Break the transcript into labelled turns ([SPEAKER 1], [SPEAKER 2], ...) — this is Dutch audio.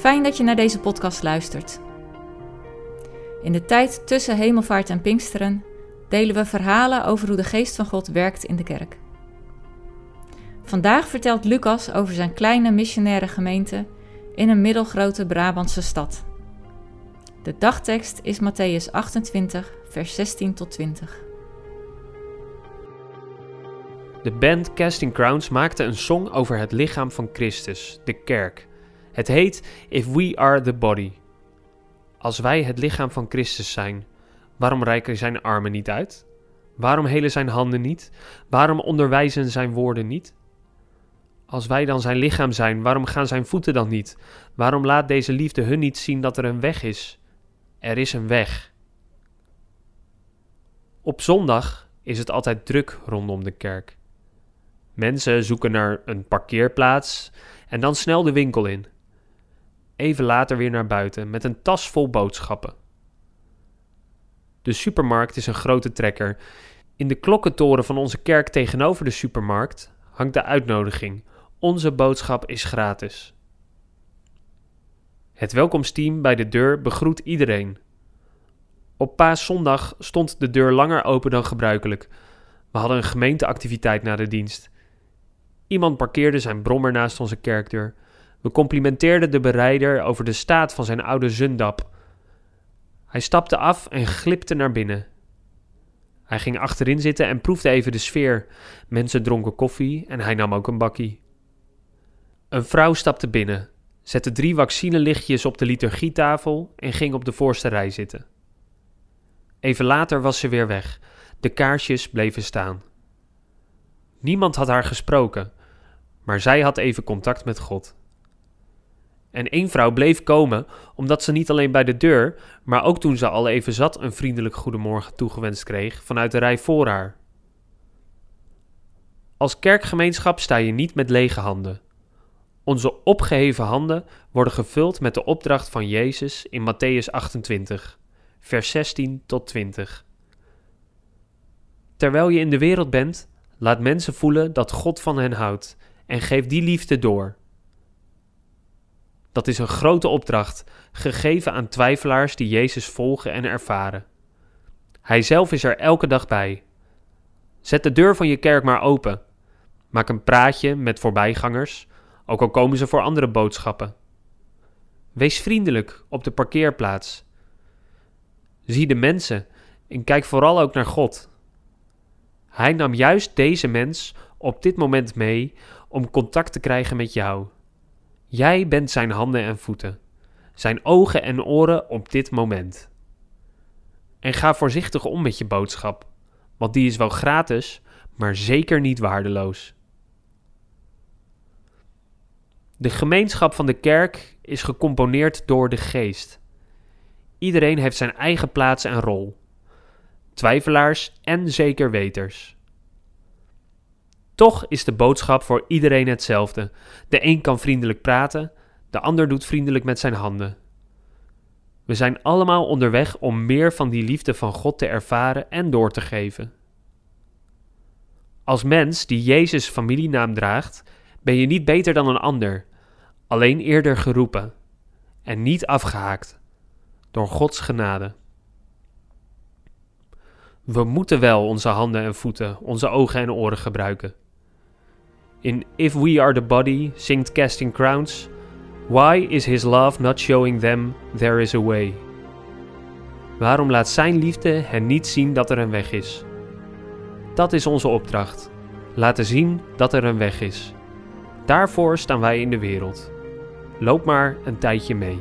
[SPEAKER 1] Fijn dat je naar deze podcast luistert. In de tijd tussen hemelvaart en Pinksteren delen we verhalen over hoe de geest van God werkt in de kerk. Vandaag vertelt Lucas over zijn kleine missionaire gemeente in een middelgrote Brabantse stad. De dagtekst is Matthäus 28, vers 16 tot 20.
[SPEAKER 2] De band Casting Crowns maakte een song over het lichaam van Christus, de kerk. Het heet If We Are the Body. Als wij het lichaam van Christus zijn, waarom reiken zijn armen niet uit? Waarom helen zijn handen niet? Waarom onderwijzen zijn woorden niet? Als wij dan zijn lichaam zijn, waarom gaan zijn voeten dan niet? Waarom laat deze liefde hun niet zien dat er een weg is? Er is een weg. Op zondag is het altijd druk rondom de kerk. Mensen zoeken naar een parkeerplaats en dan snel de winkel in. Even later weer naar buiten met een tas vol boodschappen. De supermarkt is een grote trekker. In de klokkentoren van onze kerk tegenover de supermarkt hangt de uitnodiging: Onze boodschap is gratis. Het welkomsteam bij de deur begroet iedereen. Op paaszondag stond de deur langer open dan gebruikelijk. We hadden een gemeenteactiviteit na de dienst. Iemand parkeerde zijn brommer naast onze kerkdeur. We complimenteerden de berijder over de staat van zijn oude zundap. Hij stapte af en glipte naar binnen. Hij ging achterin zitten en proefde even de sfeer. Mensen dronken koffie en hij nam ook een bakkie. Een vrouw stapte binnen, zette drie vaccinelichtjes op de liturgietafel en ging op de voorste rij zitten. Even later was ze weer weg. De kaarsjes bleven staan. Niemand had haar gesproken, maar zij had even contact met God. En één vrouw bleef komen, omdat ze niet alleen bij de deur, maar ook toen ze al even zat een vriendelijk goedemorgen toegewenst kreeg vanuit de rij voor haar. Als kerkgemeenschap sta je niet met lege handen. Onze opgeheven handen worden gevuld met de opdracht van Jezus in Matthäus 28, vers 16 tot 20. Terwijl je in de wereld bent, laat mensen voelen dat God van hen houdt en geef die liefde door. Dat is een grote opdracht, gegeven aan twijfelaars die Jezus volgen en ervaren. Hij zelf is er elke dag bij. Zet de deur van je kerk maar open. Maak een praatje met voorbijgangers, ook al komen ze voor andere boodschappen. Wees vriendelijk op de parkeerplaats. Zie de mensen en kijk vooral ook naar God. Hij nam juist deze mens op dit moment mee om contact te krijgen met jou. Jij bent zijn handen en voeten, zijn ogen en oren op dit moment. En ga voorzichtig om met je boodschap, want die is wel gratis, maar zeker niet waardeloos. De gemeenschap van de kerk is gecomponeerd door de geest. Iedereen heeft zijn eigen plaats en rol. Twijfelaars en zeker weters. Toch is de boodschap voor iedereen hetzelfde. De een kan vriendelijk praten, de ander doet vriendelijk met zijn handen. We zijn allemaal onderweg om meer van die liefde van God te ervaren en door te geven. Als mens die Jezus familienaam draagt, ben je niet beter dan een ander, alleen eerder geroepen en niet afgehaakt door Gods genade. We moeten wel onze handen en voeten, onze ogen en oren gebruiken. In If We Are the Body zingt Casting Crowns: Why is His love not showing them there is a way? Waarom laat Zijn liefde hen niet zien dat er een weg is? Dat is onze opdracht. Laten zien dat er een weg is. Daarvoor staan wij in de wereld. Loop maar een tijdje mee.